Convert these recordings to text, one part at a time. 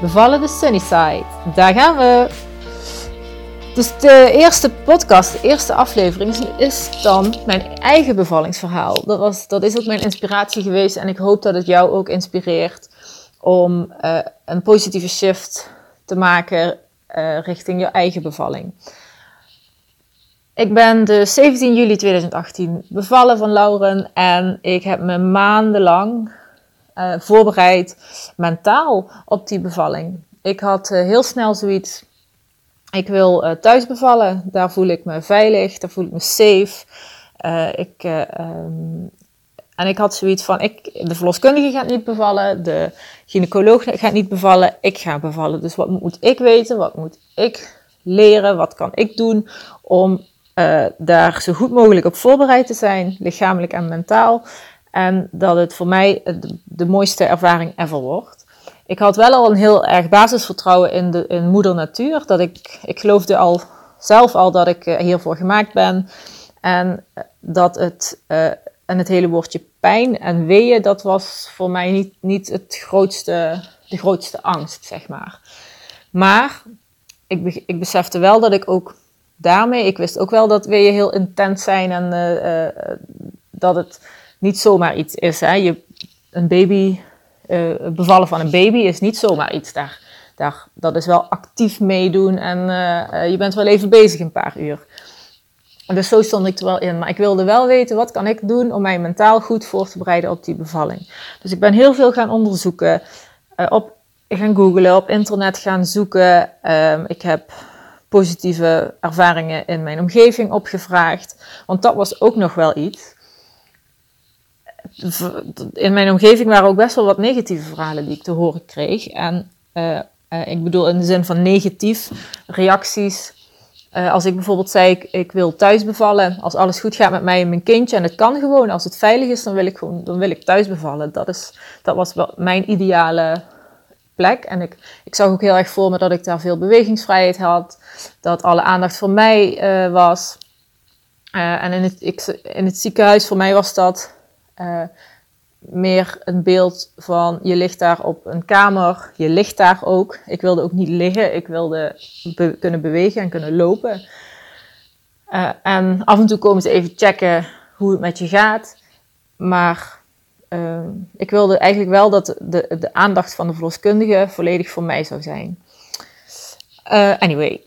Bevallen de Sunnyside. Daar gaan we. Dus de eerste podcast, de eerste aflevering, is dan mijn eigen bevallingsverhaal. Dat, was, dat is ook mijn inspiratie geweest en ik hoop dat het jou ook inspireert om uh, een positieve shift te maken uh, richting je eigen bevalling. Ik ben de 17 juli 2018 bevallen van Lauren en ik heb me maandenlang uh, voorbereid mentaal op die bevalling. Ik had uh, heel snel zoiets. Ik wil uh, thuis bevallen. Daar voel ik me veilig. Daar voel ik me safe. ik, um, en ik had zoiets van: ik, de verloskundige gaat niet bevallen. De gynaecoloog gaat niet bevallen. Ik ga bevallen. Dus wat moet ik weten? Wat moet ik leren? Wat kan ik doen om daar zo goed mogelijk op voorbereid te zijn, lichamelijk en mentaal? En dat het voor mij de, mooiste ervaring ever wordt. Ik had wel al een heel erg basisvertrouwen in, de, in moeder natuur. Dat ik, ik geloofde al zelf al dat ik eh, hiervoor gemaakt ben. En eh, dat het, uh, en het hele woordje pijn en weeën, dat was voor mij niet, niet het grootste, de grootste angst, zeg maar. Maar ik, ik besefte wel dat ik ook daarmee, ik wist ook wel dat weeën heel intens zijn en dat het niet zomaar iets is. Hè. Je, een baby, uh, bevallen van een baby is niet zomaar iets. Daar, daar, dat is wel actief meedoen en uh, je bent wel even bezig een paar uur. Dus zo stond ik er wel in. Maar ik wilde wel weten, wat kan ik doen om mij mentaal goed voor te bereiden op die bevalling. Dus ik ben heel veel gaan onderzoeken, op, gaan googlen, op internet gaan zoeken. Uh, ik heb positieve ervaringen in mijn omgeving opgevraagd. Want dat was ook nog wel iets in mijn omgeving waren ook best wel wat negatieve verhalen die ik te horen kreeg. En uh, uh, ik bedoel in de zin van negatief reacties. Uh, als ik bijvoorbeeld zei, ik, ik, wil thuis bevallen. Als alles goed gaat met mij en mijn kindje en het kan gewoon. Als het veilig is, dan wil ik gewoon dan wil ik thuis bevallen. Dat, is, dat was wel mijn ideale plek. En ik, ik zag ook heel erg voor me dat ik daar veel bewegingsvrijheid had. Dat alle aandacht voor mij was. en in het, ik, in het ziekenhuis, voor mij was dat uh, meer een beeld van je ligt daar op een kamer, je ligt daar ook. Ik wilde ook niet liggen, ik wilde kunnen bewegen en kunnen lopen. Uh, en af en toe komen ze even checken hoe het met je gaat. Maar uh, ik wilde eigenlijk wel dat de, de aandacht van de verloskundige volledig voor mij zou zijn. anyway,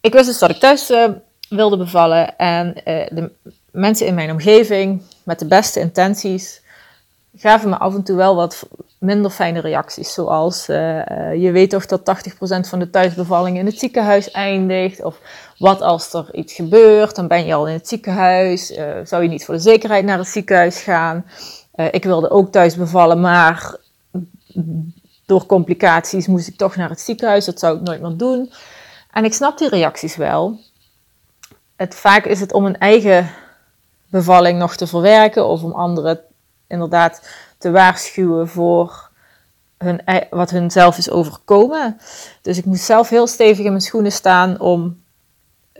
ik wist dus dat ik thuis wilde bevallen en de mensen in mijn omgeving met de beste intenties gaven me af en toe wel wat minder fijne reacties. Zoals, uh, je weet toch dat 80% van de thuisbevallingen in het ziekenhuis eindigt? Of wat als er iets gebeurt, dan ben je al in het ziekenhuis. Uh, zou je niet voor de zekerheid naar het ziekenhuis gaan? Ik wilde ook thuis bevallen, maar door complicaties moest ik toch naar het ziekenhuis. Dat zou ik nooit meer doen. En ik snap die reacties wel. Het, vaak is het om een eigen bevalling nog te verwerken of om anderen inderdaad te waarschuwen voor hun, wat hun zelf is overkomen. Dus ik moest zelf heel stevig in mijn schoenen staan om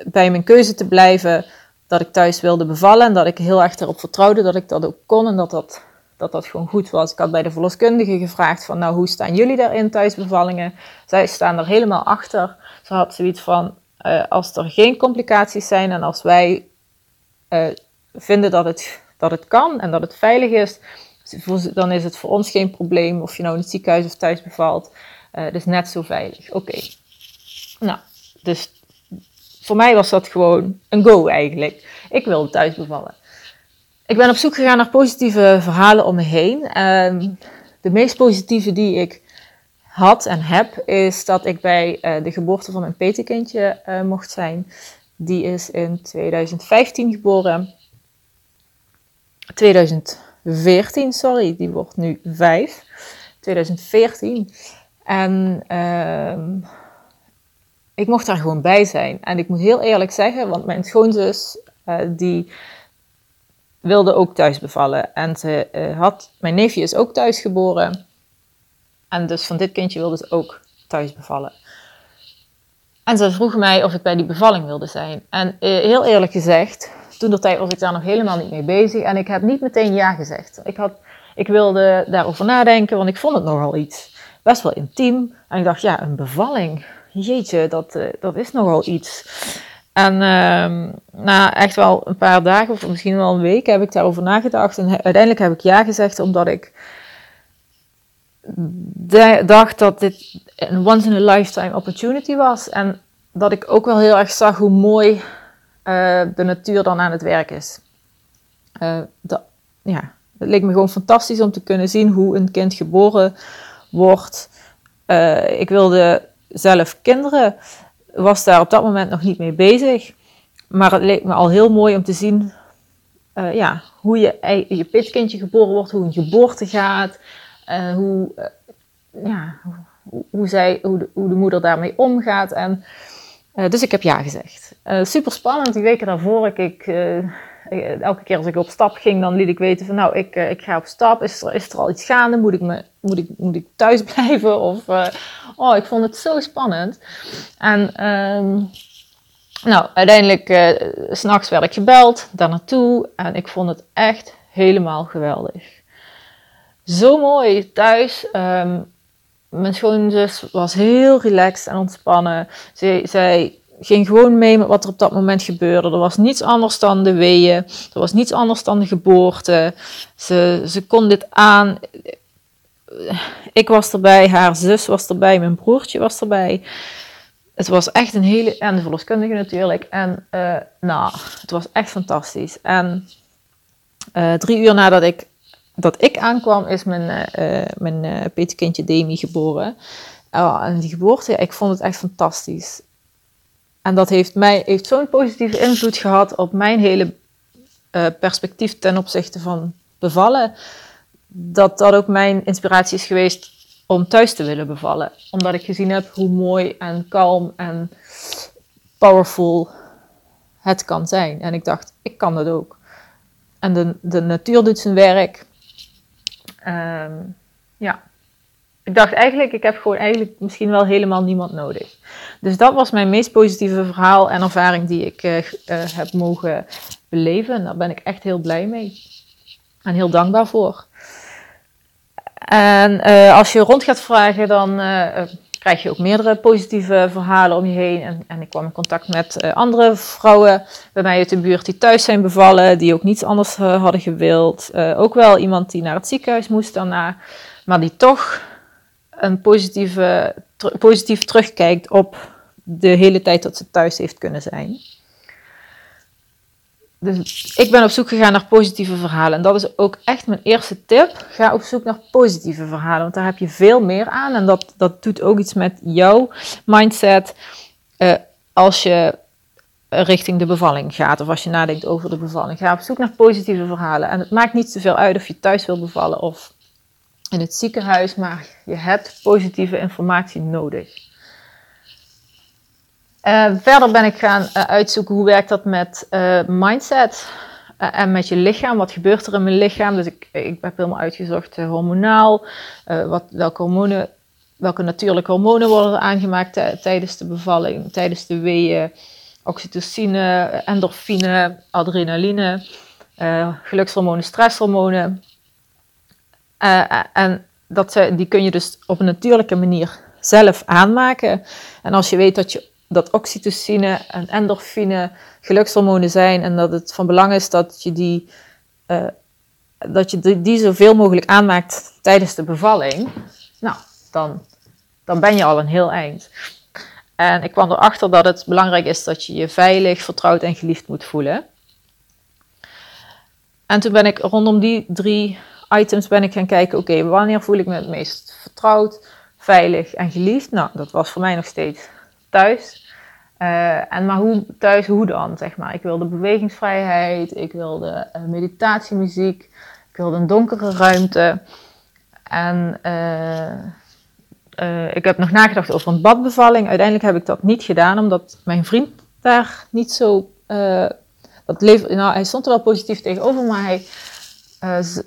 bij mijn keuze te blijven dat ik thuis wilde bevallen en dat ik heel erg erop vertrouwde dat ik dat ook kon en dat dat, dat, dat gewoon goed was. Ik had bij de verloskundige gevraagd van nou hoe staan jullie daarin thuisbevallingen? Zij staan er helemaal achter. Ze had zoiets van uh, als er geen complicaties zijn en als wij uh, vinden dat het, dat het kan en dat het veilig is, dan is het voor ons geen probleem of je nou in het ziekenhuis of thuis bevalt. Uh, is net zo veilig. Oké. Nou, dus voor mij was dat gewoon een go eigenlijk. Ik wilde thuis bevallen. Ik ben op zoek gegaan naar positieve verhalen om me heen. Uh, de meest positieve die ik had en heb, is dat ik bij uh, de geboorte van mijn petekindje uh, mocht zijn. Die is in 2015 geboren. 2014, sorry, die wordt nu 5. 2014. En uh, ik mocht daar gewoon bij zijn. En ik moet heel eerlijk zeggen, want mijn schoonzus, uh, die wilde ook thuis bevallen. En ze uh, had, mijn neefje is ook thuis geboren. En dus van dit kindje wilde ze ook thuis bevallen. En ze vroeg mij of ik bij die bevalling wilde zijn. En uh, heel eerlijk gezegd, toen dat tijd was ik daar nog helemaal niet mee bezig. En ik heb niet meteen ja gezegd. Ik, had, ik wilde daarover nadenken, want ik vond het nogal iets best wel intiem. En ik dacht, ja, een bevalling. Jeetje, dat, uh, dat is nogal iets. En uh, na echt wel een paar dagen, of misschien wel een week, heb ik daarover nagedacht. En uiteindelijk heb ik ja gezegd, omdat ik dacht dat dit een once in a lifetime opportunity was. En dat ik ook wel heel erg zag hoe mooi uh, de natuur dan aan het werk is. Dat, ja, het leek me gewoon fantastisch om te kunnen zien hoe een kind geboren wordt. Uh, ik wilde zelf kinderen, was daar op dat moment nog niet mee bezig. Maar het leek me al heel mooi om te zien ja, hoe je, je pitkindje geboren wordt, hoe een geboorte gaat, uh, hoe, ja, hoe, hoe, zij, de, hoe de moeder daarmee omgaat. En, dus ik heb ja gezegd. super spannend, die weken daarvoor. Ik, ik elke keer als ik op stap ging, dan liet ik weten van nou, ik, ik ga op stap. Is er, is er al iets gaande? Moet ik, me, moet ik, moet ik thuis blijven? Of, uh, oh, ik vond het zo spannend. En um, nou, uiteindelijk, uh, s'nachts werd ik gebeld, daar naartoe. En ik vond het echt helemaal geweldig. Zo mooi thuis. Um, mijn schoonzus was heel relaxed en ontspannen. Zij, zij ging gewoon mee met wat er op dat moment gebeurde. Er was niets anders dan de weeën. Er was niets anders dan de geboorte. Ze, ze kon dit aan. Ik was erbij, haar zus was erbij, mijn broertje was erbij. Het was echt een hele. En de verloskundige natuurlijk. En uh, nou, het was echt fantastisch. En uh, drie uur nadat ik, dat ik aankwam, is mijn, uh, mijn petekindje Demi geboren. Oh, en die geboorte, ik vond het echt fantastisch. En dat heeft, mij, heeft zo'n positieve invloed gehad op mijn hele uh, perspectief ten opzichte van bevallen. Dat dat ook mijn inspiratie is geweest om thuis te willen bevallen. Omdat ik gezien heb hoe mooi en kalm en powerful het kan zijn. En ik dacht, ik kan dat ook. En de, de natuur doet zijn werk. Um, ja ik dacht eigenlijk, ik heb gewoon eigenlijk misschien wel helemaal niemand nodig. Dus dat was mijn meest positieve verhaal en ervaring die ik uh, uh, heb mogen beleven. En daar ben ik echt heel blij mee. En heel dankbaar voor. En uh, als je rond gaat vragen, dan krijg je ook meerdere positieve verhalen om je heen. En, en ik kwam in contact met andere vrouwen bij mij uit de buurt die thuis zijn bevallen, die ook niets anders hadden gewild. ook wel iemand die naar het ziekenhuis moest daarna, maar die toch een positieve, positief terugkijkt op de hele tijd dat ze thuis heeft kunnen zijn. Dus ik ben op zoek gegaan naar positieve verhalen. En dat is ook echt mijn eerste tip. Ga op zoek naar positieve verhalen. Want daar heb je veel meer aan. En dat, dat doet ook iets met jouw mindset. Uh, als je richting de bevalling gaat. Of als je nadenkt over de bevalling. Ga op zoek naar positieve verhalen. En het maakt niet zoveel uit of je thuis wil bevallen of in het ziekenhuis, maar je hebt positieve informatie nodig. Uh, verder ben ik gaan uh, uitzoeken hoe werkt dat met uh, mindset en met je lichaam. Wat gebeurt er in mijn lichaam? Dus ik, ik heb helemaal uitgezocht hormonaal. wat, welke, hormonen, welke natuurlijke hormonen worden er aangemaakt tijdens de bevalling, tijdens de weeën. Oxytocine, endorfine, adrenaline, gelukshormonen, stresshormonen. En dat, die kun je dus op een natuurlijke manier zelf aanmaken. En als je weet dat, je, dat oxytocine en endorfine gelukshormonen zijn en dat het van belang is dat je die, uh, dat je die, die zoveel mogelijk aanmaakt tijdens de bevalling, nou, dan, dan ben je al een heel eind. En ik kwam erachter dat het belangrijk is dat je je veilig, vertrouwd en geliefd moet voelen. En toen ben ik rondom die drie items ben ik gaan kijken, oké, wanneer voel ik me het meest vertrouwd, veilig en geliefd? Nou, dat was voor mij nog steeds thuis. Uh, en maar hoe thuis, hoe dan, zeg maar. Ik wilde bewegingsvrijheid, ik wilde uh, meditatiemuziek, ik wilde een donkere ruimte. En eh, ik heb nog nagedacht over een badbevalling. Uiteindelijk heb ik dat niet gedaan, omdat mijn vriend daar niet zo. Dat nou, hij stond er wel positief tegenover, maar hij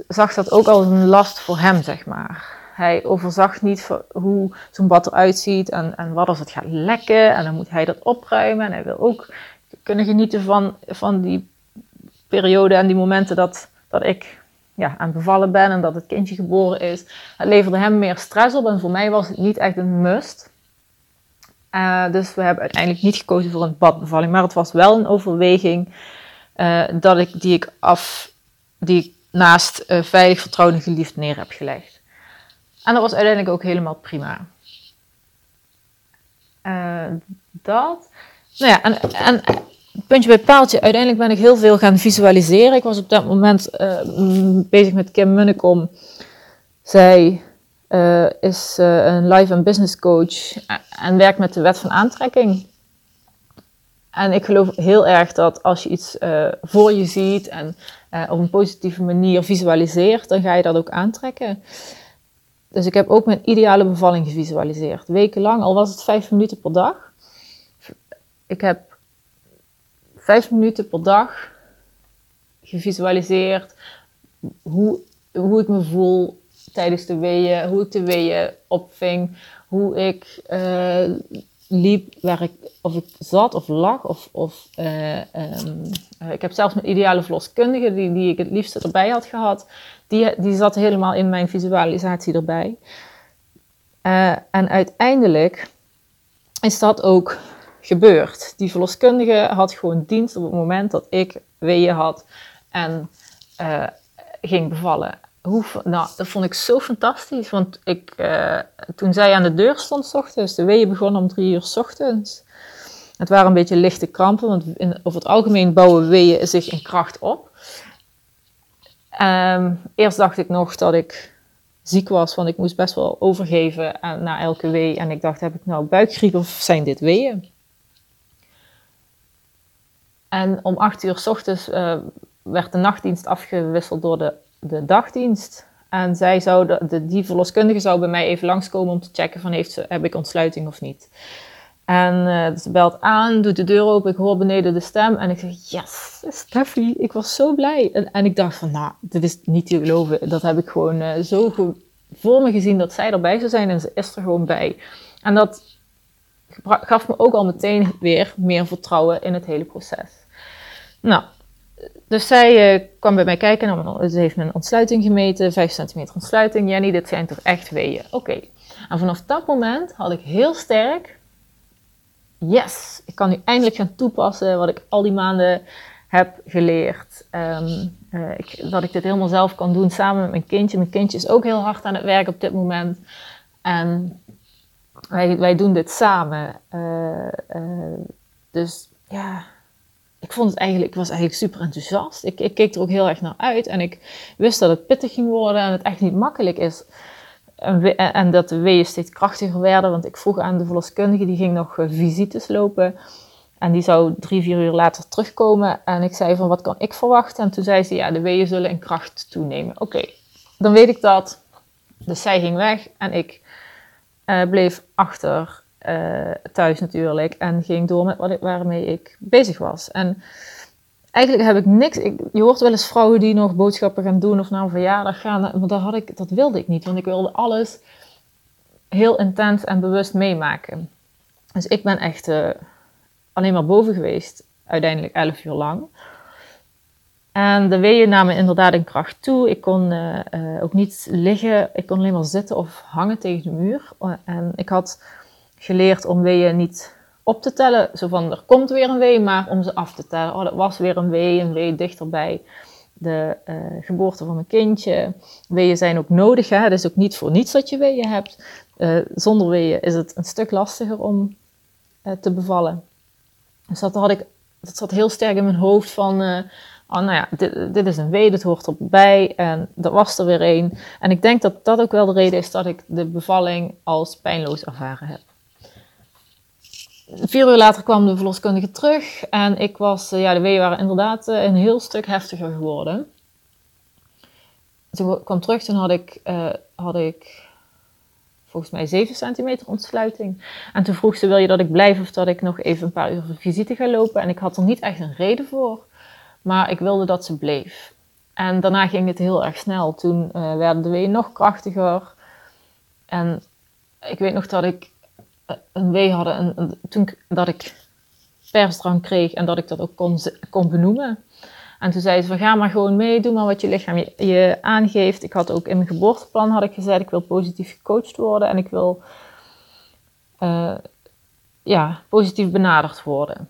zag dat ook als een last voor hem, zeg maar. Hij overzag niet hoe zo'n bad eruit ziet en, en wat als het gaat lekken. En dan moet hij dat opruimen. En hij wil ook kunnen genieten van, van die periode en die momenten dat, dat ik ja, aan bevallen ben en dat het kindje geboren is. Het leverde hem meer stress op en voor mij was het niet echt een must. Uh, dus we hebben uiteindelijk niet gekozen voor een badbevalling, maar het was wel een overweging uh, dat ik, die ik af, die naast uh, veilig, vertrouwd en geliefd neer heb gelegd. En dat was uiteindelijk ook helemaal prima. dat. Nou ja, en, en puntje bij paaltje, uiteindelijk ben ik heel veel gaan visualiseren. Ik was op dat moment uh, bezig met Kim Munnekom. Zij uh, is uh, een life en business coach en werkt met de wet van aantrekking. En ik geloof heel erg dat als je iets voor je ziet en op een positieve manier visualiseert, dan ga je dat ook aantrekken. Dus ik heb ook mijn ideale bevalling gevisualiseerd. Wekenlang, al was het vijf minuten per dag. Ik heb vijf minuten per dag gevisualiseerd hoe, hoe ik me voel tijdens de weeën, hoe ik de weeën opving, hoe ik uh, liep, waar ik, of ik zat of lag. Of, of uh, um, ik heb zelfs mijn ideale verloskundige, die, die ik het liefst erbij had gehad, die, die zat helemaal in mijn visualisatie erbij. Uh, en uiteindelijk is dat ook gebeurd. Die verloskundige had gewoon dienst op het moment dat ik weeën had en uh, ging bevallen. Hoe, nou, dat vond ik zo fantastisch, want ik, uh, toen zij aan de deur stond, s ochtends, de weeën begonnen om drie uur s ochtends. Het waren een beetje lichte krampen, want over het algemeen bouwen weeën zich in kracht op. Um, eerst dacht ik nog dat ik ziek was, want ik moest best wel overgeven na elke wee. En ik dacht, heb ik nou buikgriep of zijn dit weeën? En om acht uur s ochtends uh, werd de nachtdienst afgewisseld door de, de dagdienst. En zij zou de, die verloskundige zou bij mij even langskomen om te checken van heeft ze, heb ik ontsluiting of niet. En uh, ze belt aan, doet de deur open, ik hoor beneden de stem en ik zeg, yes, Steffi, ik was zo blij. En, en, ik dacht van, nou, dit is niet te geloven. Dat heb ik gewoon uh, zo voor me gezien dat zij erbij zou zijn en ze is er gewoon bij. En dat gaf me ook al meteen weer meer vertrouwen in het hele proces. Nou, dus zij uh, kwam bij mij kijken. Nou, ze heeft mijn ontsluiting gemeten, 5 centimeter ontsluiting. Jenny, dit zijn toch echt weeën? Oké. En vanaf dat moment had ik heel sterk, yes, ik kan nu eindelijk gaan toepassen wat ik al die maanden heb geleerd. Um, uh, ik, dat ik dit helemaal zelf kan doen samen met mijn kindje. Mijn kindje is ook heel hard aan het werk op dit moment. En wij, wij doen dit samen. Uh, dus ja, ik vond het eigenlijk, ik was eigenlijk super enthousiast. Ik, ik keek er ook heel erg naar uit en ik wist dat het pittig ging worden en het echt niet makkelijk is. En, en dat de weeën steeds krachtiger werden, want ik vroeg aan de verloskundige, die ging nog eh, visites lopen. En die zou drie, vier uur later terugkomen. En ik zei van, wat kan ik verwachten? En toen zei ze, ja, de weeën zullen in kracht toenemen. Oké, dan weet ik dat. Dus zij ging weg en ik uh, bleef achter uh, thuis natuurlijk. En ging door met waarmee ik bezig was. En eigenlijk heb ik niks. Ik, je hoort wel eens vrouwen die nog boodschappen gaan doen of naar een verjaardag gaan. Maar dat, had ik, dat wilde ik niet. Want ik wilde alles heel intens en bewust meemaken. Dus ik ben echt uh, alleen maar boven geweest. Uiteindelijk 11 uur lang. En de weeën namen inderdaad in kracht toe. Ik kon uh, ook niet liggen. Ik kon alleen maar zitten of hangen tegen de muur. En ik had geleerd om weeën niet op te tellen. Zo van, er komt weer een wee, maar om ze af te tellen. Oh, dat was weer een wee, een wee dichterbij de uh, geboorte van een kindje. Weeën zijn ook nodig. Hè? Het is ook niet voor niets dat je weeën hebt. Uh, zonder weeën is het een stuk lastiger om uh, te bevallen. Dus dat, had ik, dat zat heel sterk in mijn hoofd van... oh, nou ja, dit, dit, is een wee, dit hoort erbij. En dat was er weer een. En ik denk dat dat ook wel de reden is dat ik de bevalling als pijnloos ervaren heb vier uur later kwam de verloskundige terug en ik was, eh, ja, de weeën waren inderdaad eh, een heel stuk heftiger geworden. Toen kwam terug, toen had ik, uh, had ik volgens mij 7 centimeter ontsluiting. En toen vroeg ze, wil je dat ik blijf of dat ik nog even een paar uur visite ga lopen? En ik had er niet echt een reden voor, maar ik wilde dat ze bleef. En daarna ging het heel erg snel. Toen werden de weeën nog krachtiger. En ik weet nog dat ik eh, een wee had, een, toen dat ik persdrang kreeg en dat ik dat ook kon, kon benoemen. En toen zei ze van ga maar gewoon mee, doe maar wat je lichaam je, aangeeft. Ik had ook in mijn geboorteplan had ik gezegd, ik wil positief gecoacht worden en ik wil uh, ja, positief benaderd worden.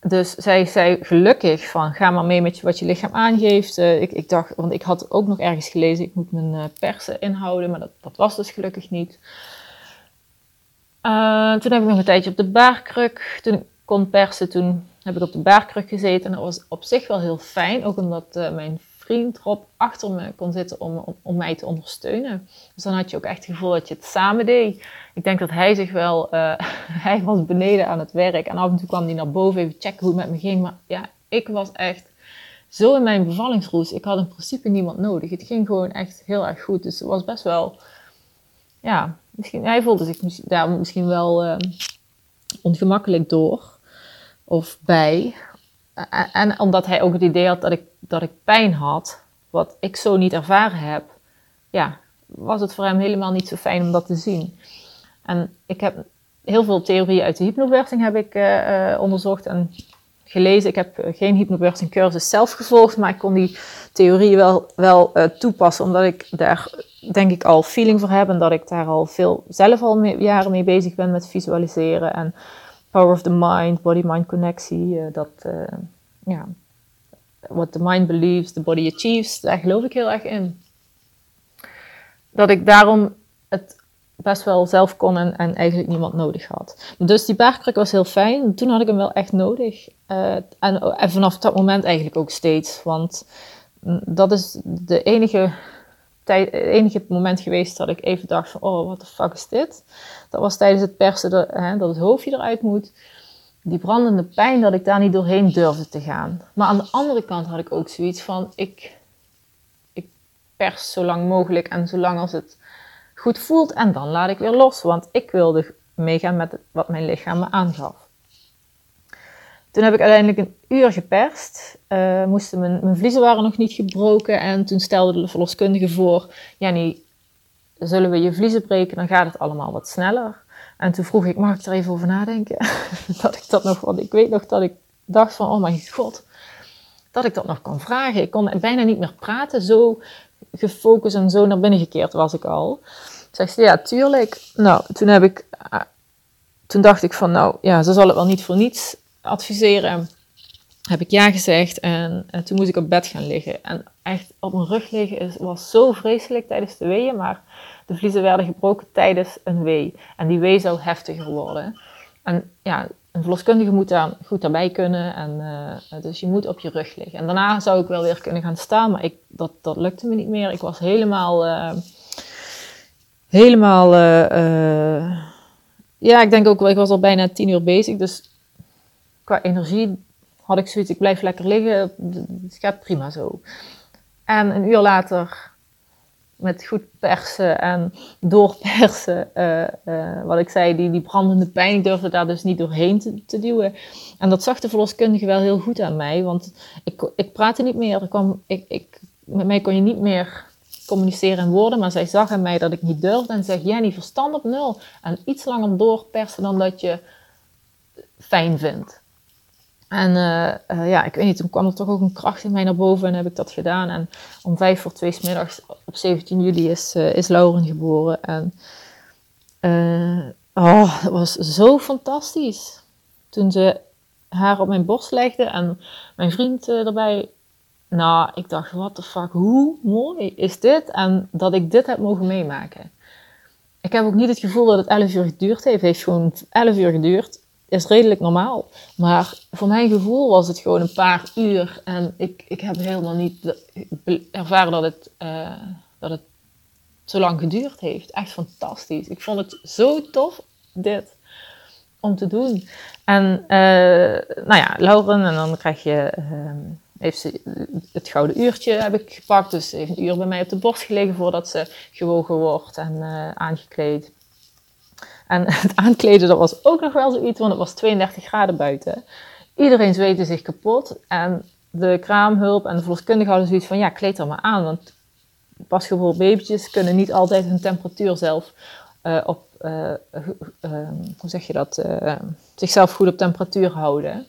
Dus zij zei gelukkig van ga maar mee met wat je lichaam aangeeft. Uh, ik, ik, dacht, want ik had ook nog ergens gelezen, ik moet mijn persen inhouden, maar dat, dat was dus gelukkig niet. Uh, toen heb ik nog een tijdje op de baarkruk. Toen ik kon persen, toen heb ik op de baarkruk gezeten. En dat was op zich wel heel fijn, ook omdat uh, mijn vriend Rob achter me kon zitten om, om, mij te ondersteunen. Dus dan had je ook echt het gevoel dat je het samen deed. Ik denk dat hij zich wel, uh, hij was beneden aan het werk. En af en toe kwam hij naar boven even checken hoe het met me ging. Maar ja, ik was echt zo in mijn bevallingsroes. Ik had in principe niemand nodig. Het ging gewoon echt heel erg goed. Dus het was best wel, ja, misschien, hij voelde zich daar misschien wel uh, ongemakkelijk door of bij. En, omdat hij ook het idee had dat ik, dat ik pijn had, wat ik zo niet ervaren heb, ja, was het voor hem helemaal niet zo fijn om dat te zien. En ik heb heel veel theorieën uit de hypnobirthing heb ik uh, onderzocht en gelezen. Ik heb geen hypnobirthing cursus zelf gevolgd, maar ik kon die theorieën wel, wel toepassen, omdat ik daar denk ik al feeling voor heb en dat ik daar al veel zelf al jaren mee bezig ben met visualiseren en power of the mind, body-mind connectie. Uh, dat, uh, ja, what the mind believes, the body achieves, daar geloof ik heel erg in. Dat ik daarom het best wel zelf kon en, en eigenlijk niemand nodig had. Dus die baarkruk was heel fijn. Toen had ik hem wel echt nodig. Uh, en, en vanaf dat moment eigenlijk ook steeds. Want mm, dat is de enige tijd, enige moment geweest dat ik even dacht van, oh, wat de fuck is dit? Dat was tijdens het persen dat, hè, dat het hoofdje eruit moet. Die brandende pijn, dat ik daar niet doorheen durfde te gaan. Maar aan de andere kant had ik ook zoiets van, ik, ik pers zo lang mogelijk en zolang als het goed voelt en dan laat ik weer los. Want ik wilde meegaan met wat mijn lichaam me aangaf. Toen heb ik uiteindelijk een uur geperst. Uh, moesten mijn, vliezen waren nog niet gebroken. En toen stelde de verloskundige voor: Jenny, zullen we je vliezen breken? Dan gaat het allemaal wat sneller. En toen vroeg ik: Mag ik er even over nadenken? dat ik dat nog, want ik weet nog dat ik dacht: van, Oh mijn god, dat ik dat nog kan vragen. Ik kon bijna niet meer praten. Zo gefocust en zo naar binnen gekeerd was ik al. Zegt ze: Ja, tuurlijk. Nou, toen heb ik. Uh, toen dacht ik van, nou ja, ze zal het wel niet voor niets adviseren, heb ik ja gezegd. En, en, toen moest ik op bed gaan liggen. En echt op mijn rug liggen is, was zo vreselijk tijdens de weeën. Maar de vliezen werden gebroken tijdens een wee. En die wee zou heftiger worden. En ja, een verloskundige moet daar goed daarbij kunnen. En, uh, dus je moet op je rug liggen. En daarna zou ik wel weer kunnen gaan staan. Maar ik, dat, dat lukte me niet meer. Ik was helemaal... Uh, helemaal... Ja, ik denk ook wel, ik was al bijna tien uur bezig. Dus qua energie had ik zoiets, ik blijf lekker liggen, het gaat prima zo. En een uur later, met goed persen en doorpersen, uh, uh, wat ik zei, die, die brandende pijn, ik durfde daar dus niet doorheen te, te, duwen. En dat zag de verloskundige wel heel goed aan mij, want ik, ik praatte niet meer, kwam, ik, ik, met mij kon je niet meer communiceren in woorden, maar zij zag aan mij dat ik niet durfde en zei, Jenny, verstand op nul. En iets langer doorpersen dan dat je fijn vindt. En uh, uh, ja, ik weet niet, toen kwam er toch ook een kracht in mij naar boven en heb ik dat gedaan. En om vijf voor twee middags op 17 juli is, uh, is Lauren geboren. En oh, dat was zo fantastisch. Toen ze haar op mijn borst legde en mijn vriend erbij. Nou, ik dacht, what the fuck, hoe mooi is dit? En dat ik dit heb mogen meemaken. Ik heb ook niet het gevoel dat het 11 uur geduurd heeft. Het heeft gewoon 11 uur geduurd is redelijk normaal. Maar voor mijn gevoel was het gewoon een paar uur. En ik, ik heb helemaal niet ervaren dat het, uh, dat het zo lang geduurd heeft. Echt fantastisch. Ik vond het zo tof, dit, om te doen. En uh, nou ja, Lauren, en dan krijg je uh, heeft ze het gouden uurtje heb ik gepakt. Dus heeft een uur bij mij op de borst gelegen voordat ze gewogen wordt en uh, aangekleed. En het aankleden, dat was ook nog wel zoiets, want het was 32 graden buiten. Iedereen zweette zich kapot. En de kraamhulp en de verloskundige hadden zoiets van, ja, kleed er maar aan. Want pasgeboren babytjes kunnen niet altijd hun temperatuur zelf uh, op, uh, hoe zeg je dat, zichzelf goed op temperatuur houden.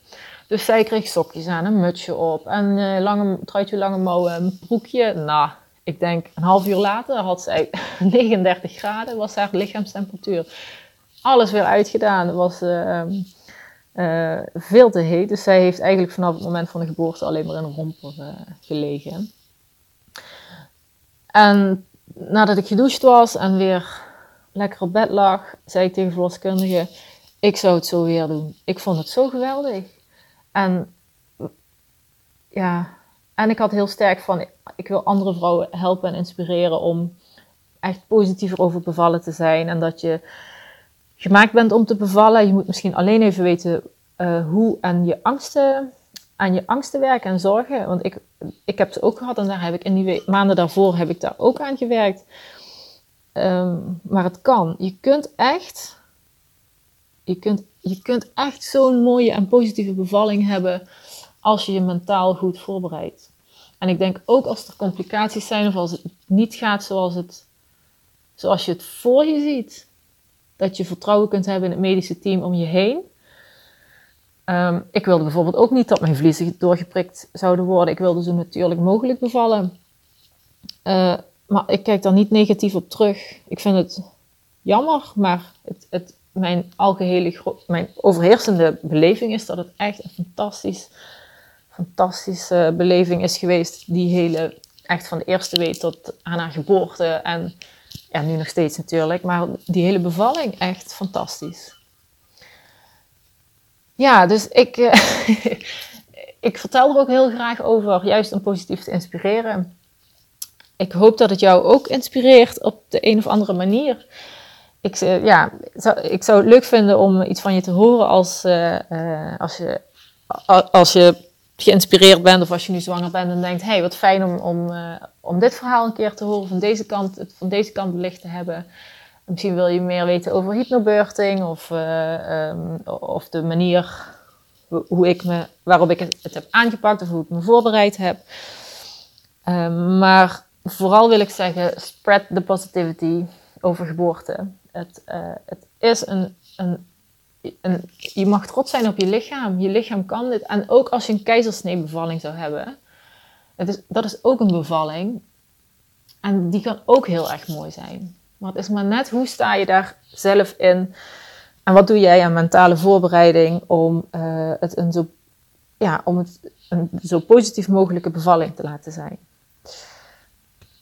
Dus zij kreeg sokjes aan, een mutsje op en lange, truitje lange mouwen, een broekje. Nou, ik denk een half uur later had zij 39 graden, was haar lichaamstemperatuur. Alles weer uitgedaan, het was uh, uh, veel te heet. Dus zij heeft eigenlijk vanaf het moment van de geboorte alleen maar in een romper gelegen. En nadat ik gedoucht was en weer lekker op bed lag, zei ik tegen de verloskundige, ik zou het zo weer doen. Ik vond het zo geweldig. En ja, en ik had heel sterk van, ik wil andere vrouwen helpen en inspireren om echt positiever over bevallen te zijn. En dat je gemaakt bent om te bevallen. Je moet misschien alleen even weten uh, hoe aan je angsten, aan je angsten werken en zorgen. Want ik, ik heb ze ook gehad en daar heb ik in die maanden daarvoor heb ik daar ook aan gewerkt. Um, maar het kan. Je kunt echt, je kunt je kunt echt zo'n mooie en positieve bevalling hebben als je je mentaal goed voorbereidt. En ik denk ook als er complicaties zijn of als het niet gaat zoals, het, zoals je het voor je ziet, dat je vertrouwen kunt hebben in het medische team om je heen. Um, ik wilde bijvoorbeeld ook niet dat mijn vliezen doorgeprikt zouden worden. Ik wilde zo natuurlijk mogelijk bevallen. Uh, maar ik kijk daar niet negatief op terug. Ik vind het jammer, maar mijn algehele, mijn overheersende beleving is dat het echt een fantastisch, fantastische beleving is geweest. Die hele, echt van de eerste week tot aan haar geboorte en ja, nu nog steeds natuurlijk, maar die hele bevalling echt fantastisch. Ja, dus ik, uh, ik vertel er ook heel graag over, juist om positief te inspireren. Ik hoop dat het jou ook inspireert op de een of andere manier ik, uh, ja, ik zou het leuk vinden om iets van je te horen als, uh, als, je, als je geïnspireerd bent of als je nu zwanger bent en denkt, hey, wat fijn om, om, om dit verhaal een keer te horen, van deze kant, het van deze kant belicht te hebben. Misschien wil je meer weten over hypnobirthing of, um, of de manier hoe ik me, waarop ik het, heb aangepakt of hoe ik me voorbereid heb. Um, maar vooral wil ik zeggen, spread the positivity over geboorte. Het, uh, het is een, een, Je mag trots zijn op je lichaam. Je lichaam kan dit. En ook als je een keizersneebevalling zou hebben. Is, dat is ook een bevalling. En die kan ook heel erg mooi zijn. Maar het is maar net hoe sta je daar zelf in. En wat doe jij aan mentale voorbereiding om, uh, het, een zo, ja, om het een zo positief mogelijke bevalling te laten zijn.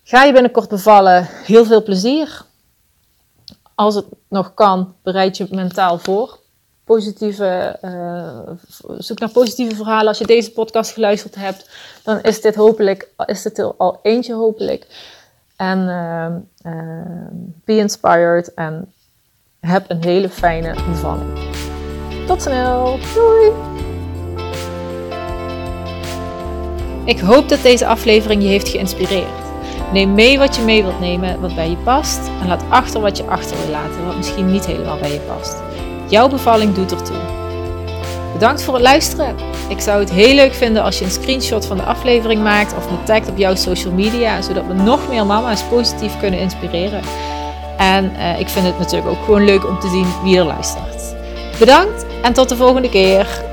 Ga je binnenkort bevallen, heel veel plezier als het nog kan, bereid je mentaal voor. Positieve, uh, zoek naar positieve verhalen. Als je deze podcast geluisterd hebt, dan is dit hopelijk, is dit er al eentje hopelijk. En uh, uh, be inspired en heb een hele fijne bevalling. Tot snel. Doei! Ik hoop dat deze aflevering je heeft geïnspireerd. Neem mee wat je mee wilt nemen, wat bij je past. En laat achter wat je achter wil laten, wat misschien niet helemaal bij je past. Jouw bevalling doet ertoe. Bedankt voor het luisteren. Ik zou het heel leuk vinden als je een screenshot van de aflevering maakt of me tagt op jouw social media, zodat we nog meer mama's positief kunnen inspireren. En uh, ik vind het natuurlijk ook gewoon leuk om te zien wie er luistert. Bedankt en tot de volgende keer.